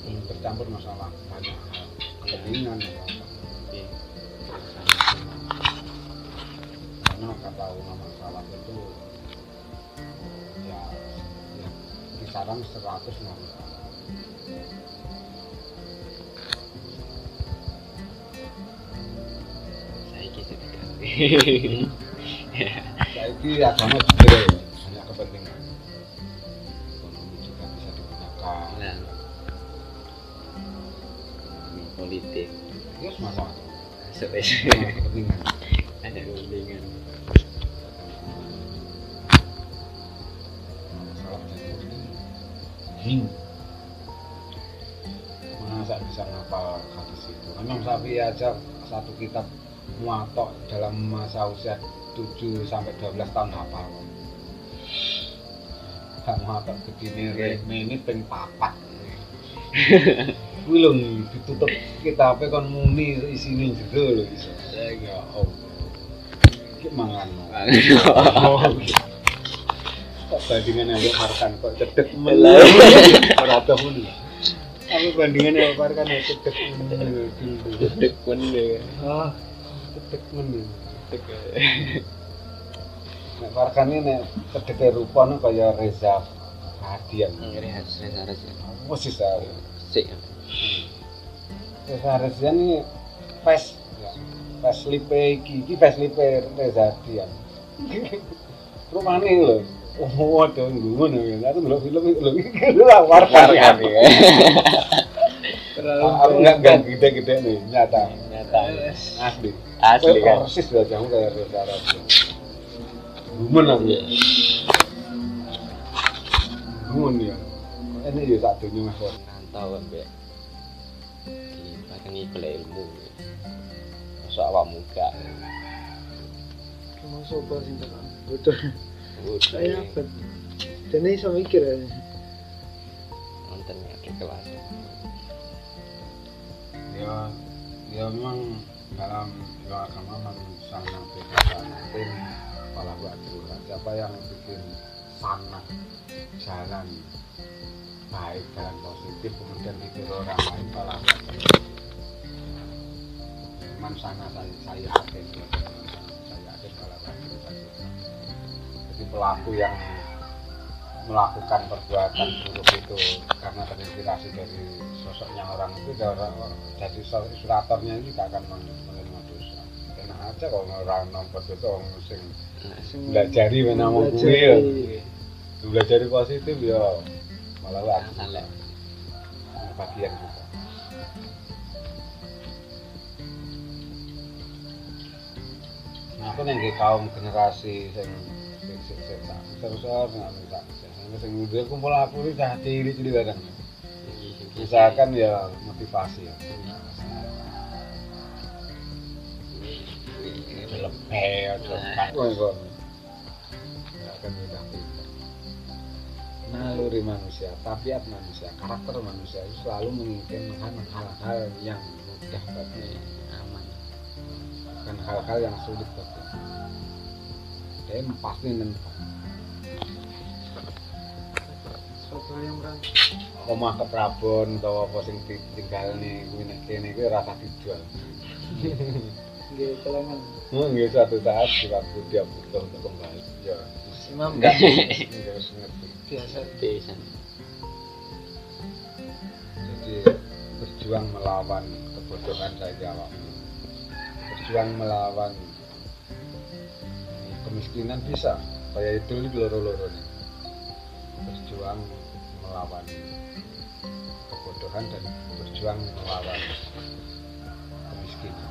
belum bercampur masalah. Banyak hal. Kepentingan apa. Iya. karena kata ulama salaf itu ya, ya kisaran 100 nabi saya kisah Saiki agama juga ya, sampai banyak kepentingan. ada jadi hing. Masa bisa ngapal hadis itu? Imam Syafi'i aja satu kitab muatok dalam masa usia 7 sampai 12 tahun hafal. Gak muatok begini, ini ping papat. Kuwi lho ditutup kitabnya kon muni isine jero lho iso. Ya Allah. Iki mangan. Oh. Kok bandingan yang Farkan kok cedek men. Ora ada muni. Aku bandingan yang Farkan ya cedek men. dek pun deh Ah, cedek men. Nek Farkan ini nek cedeke rupane kaya Reza Hadian. harus ya Wes sih saya. Reza Hadian ini face face lipe iki iki face lipe Reza Hadian. Rumane lho. Oh, waduh, ngono ya. Aku ndelok film iki lho Farkan. Farkan ya Aku enggak enggak gede-gede nih, nyata. nyata Asli. asli Kowe kan persis wajahmu kayak Reza. Gumen aku. Iya. Gumen ya. Ini ya sak dunia mas Bos. rantau ambek dipakengi golek ilmu. Masuk awak muka. Kamu sopo sih bodoh udah saya apa dan ini sama mikir ya. Nonton ya di kelas. Ya, ya memang dalam ilmu agama memang sangat tim kepala batu. Siapa yang bikin sangat jalan baik jalan positif kemudian ditiru orang lain malah Cuman sana saya saya yakin ya, saya yakin batu Jadi pelaku yang melakukan perbuatan buruk itu karena terinspirasi dari sosoknya orang itu orang jadi ilustratornya ini gak akan men- menerima dosa. Enak aja kalau orang nomor dosa orang sing Sing belajari menamung gue belajari positif ya malah bagian juga. Nah, aku nih kaum generasi sing sing besar nggak sing kumpul aku ini dah kadang. Usahakan ya motivasi. Ya lebih akan pintar naluri manusia tabiat manusia karakter manusia itu selalu menginginkan hal-hal yang mudah bagi aman. Bukan hal-hal yang sulit bagi dia pasti nentang berat omah ke Prabon atau apa sing ditinggal nih kuwi nek kene kuwi rasa dijual. Nggih, kelangan Hmm, nggih suatu saat di waktu dia butuh untuk kembali ya imam enggak enggak harus ngerti. Biasa. Bisa jadi berjuang melawan kebodohan saya awakmu berjuang melawan kemiskinan bisa kayak itu ini loro-loro nih. Berjuang melawan kebodohan dan berjuang melawan kemiskinan.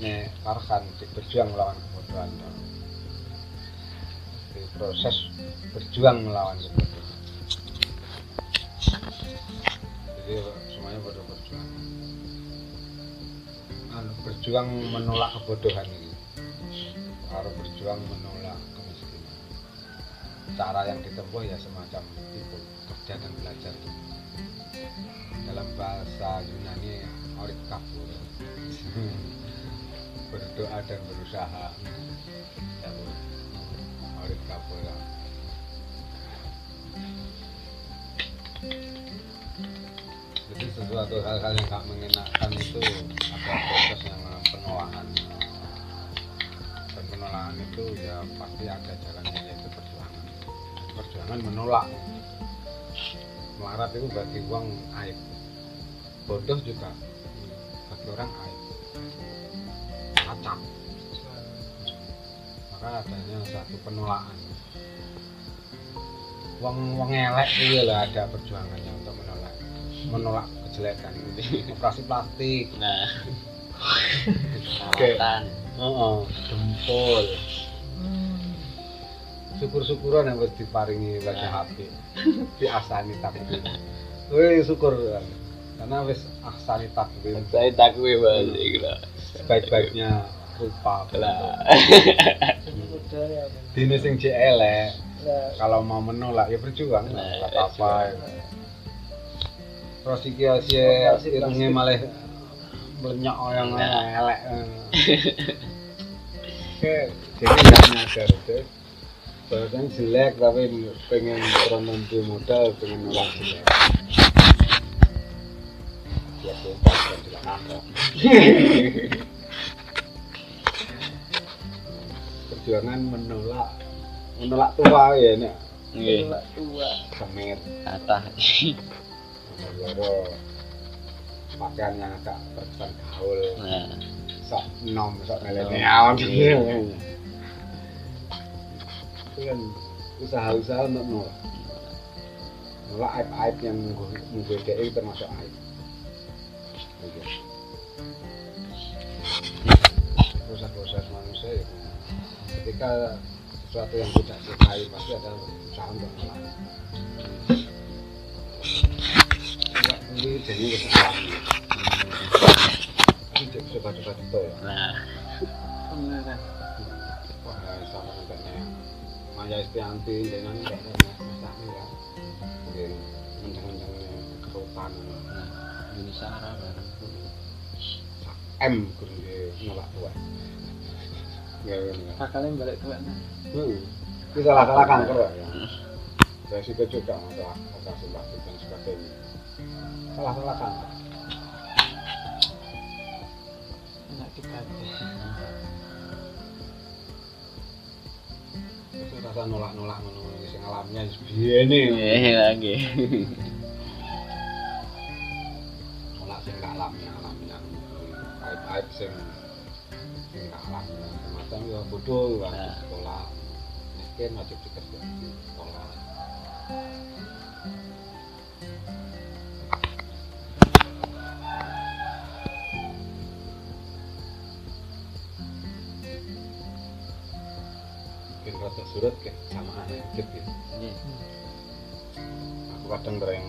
Nih Farhan berjuang melawan kebodohan dan di proses berjuang melawan kebodohan jadi semuanya pada berjuang. Anu, berjuang menolak kebodohan ini. Harus berjuang menolak kemiskinan. Cara yang ditempuh ya semacam itu kerja dan belajar dalam bahasa Yunani orit kabur berdoa dan berusaha. Ya Kabur jadi sesuatu hal-hal yang gak mengenakan itu ada proses yang penolakan dan penolakan itu ya pasti ada jalannya yaitu perjuangan. Perjuangan menolak. Melarat itu bagi uang aib. Bodoh juga bagi orang aib maka adanya satu penolakan. Uang uang elek itu lah ada perjuangannya untuk menolak. Menolak kejelekan operasi plastik. Nah. Oke. perawatan oh, jempol syukur-syukuran yang harus diparingi baca HP diasani takdir. Wih syukur. Karena wis asani saya takwe balik lah. Sebaik-baiknya rupa. Lah dini sing jek elek. Lah. Kalau mau menolak ya berjuang Nah, lah apa apa terus iki Operasi irungnya plastik. malah melenyok yang Nah. elek oke jadi nggak nyadar tuh bahkan jelek tapi pengen teronan di modal pengen orang jelek. Ya tuh kan perjuangan menolak menolak tua ya nek. Nggih. Tua. Tua semir kata loro pakaian yang agak terkesan gaul. Nah. Sok nom sok Oh, milenial iya. itu kan usaha-usaha untuk nolak nolak aib-aib yang menggedek termasuk aib. Gitu. proses-proses manusia ya ketika sesuatu yang tidak disukai pasti ada usaha untuk nolak Enggak, ini jadi kesalahan. Tapi dia coba-coba itu ya. Nah. Beneran Wah, sama katanya Maya Estianti dengan kayaknya Mas Sami ya. Mungkin menceng-mencengnya kerutan ini Sarah bareng M kurang nolak tua. Ya, ya, ya. bakalnya balik tua nah Hmm. Itu salah-salah kanker ya. Resiko juga masalah operasi plastik dan sebagainya. Salah-salah kanker. enak kita Itu rasa nolak-nolak menurut sing alamnya biene. eh lagi nolak sing gak alamiah alamiah aib-aib sing sing gak semacam ya bodoh Nah. sekolah miskin wajib dikerja di sekolah mungkin rada surut ke sama anak dikit ya Nggih. aku kadang dereng